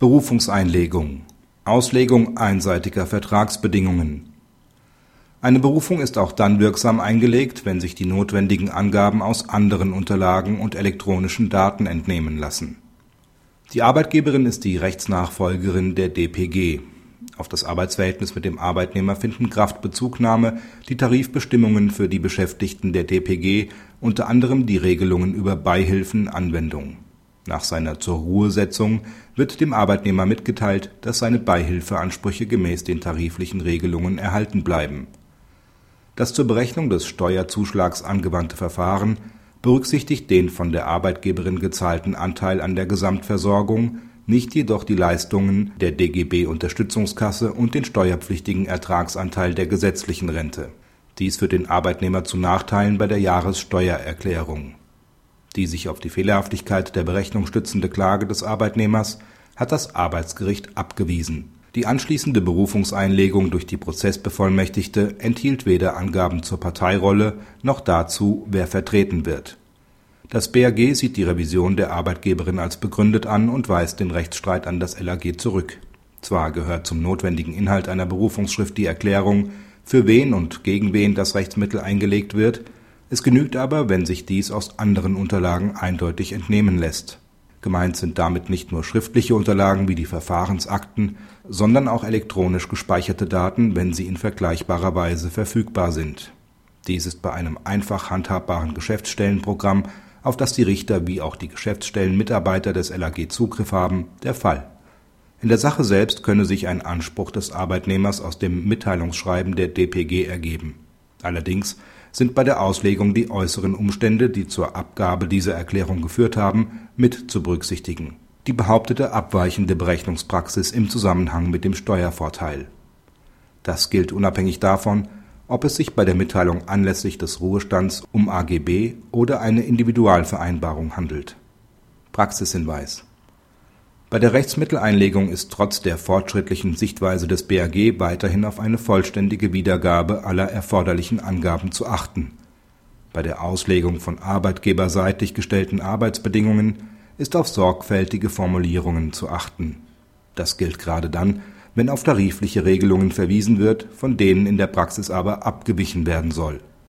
Berufungseinlegung Auslegung einseitiger Vertragsbedingungen Eine Berufung ist auch dann wirksam eingelegt, wenn sich die notwendigen Angaben aus anderen Unterlagen und elektronischen Daten entnehmen lassen. Die Arbeitgeberin ist die Rechtsnachfolgerin der dpg. Auf das Arbeitsverhältnis mit dem Arbeitnehmer finden Kraft Bezugnahme die Tarifbestimmungen für die Beschäftigten der dpg, unter anderem die Regelungen über Beihilfen Anwendung nach seiner Zur-Ruhe-Setzung wird dem Arbeitnehmer mitgeteilt, dass seine Beihilfeansprüche gemäß den tariflichen Regelungen erhalten bleiben. Das zur Berechnung des Steuerzuschlags angewandte Verfahren berücksichtigt den von der Arbeitgeberin gezahlten Anteil an der Gesamtversorgung, nicht jedoch die Leistungen der DGB-Unterstützungskasse und den steuerpflichtigen Ertragsanteil der gesetzlichen Rente. Dies führt den Arbeitnehmer zu Nachteilen bei der Jahressteuererklärung die sich auf die Fehlerhaftigkeit der Berechnung stützende Klage des Arbeitnehmers hat das Arbeitsgericht abgewiesen. Die anschließende Berufungseinlegung durch die Prozessbevollmächtigte enthielt weder Angaben zur Parteirolle noch dazu, wer vertreten wird. Das BAG sieht die Revision der Arbeitgeberin als begründet an und weist den Rechtsstreit an das LAG zurück. Zwar gehört zum notwendigen Inhalt einer Berufungsschrift die Erklärung, für wen und gegen wen das Rechtsmittel eingelegt wird es genügt aber, wenn sich dies aus anderen Unterlagen eindeutig entnehmen lässt. Gemeint sind damit nicht nur schriftliche Unterlagen wie die Verfahrensakten, sondern auch elektronisch gespeicherte Daten, wenn sie in vergleichbarer Weise verfügbar sind. Dies ist bei einem einfach handhabbaren Geschäftsstellenprogramm, auf das die Richter wie auch die Geschäftsstellenmitarbeiter des LAG Zugriff haben, der Fall. In der Sache selbst könne sich ein Anspruch des Arbeitnehmers aus dem Mitteilungsschreiben der dpg ergeben. Allerdings sind bei der Auslegung die äußeren Umstände, die zur Abgabe dieser Erklärung geführt haben, mit zu berücksichtigen. Die behauptete abweichende Berechnungspraxis im Zusammenhang mit dem Steuervorteil. Das gilt unabhängig davon, ob es sich bei der Mitteilung anlässlich des Ruhestands um AGB oder eine Individualvereinbarung handelt. Praxishinweis bei der Rechtsmitteleinlegung ist trotz der fortschrittlichen Sichtweise des BAG weiterhin auf eine vollständige Wiedergabe aller erforderlichen Angaben zu achten. Bei der Auslegung von arbeitgeberseitig gestellten Arbeitsbedingungen ist auf sorgfältige Formulierungen zu achten. Das gilt gerade dann, wenn auf tarifliche Regelungen verwiesen wird, von denen in der Praxis aber abgewichen werden soll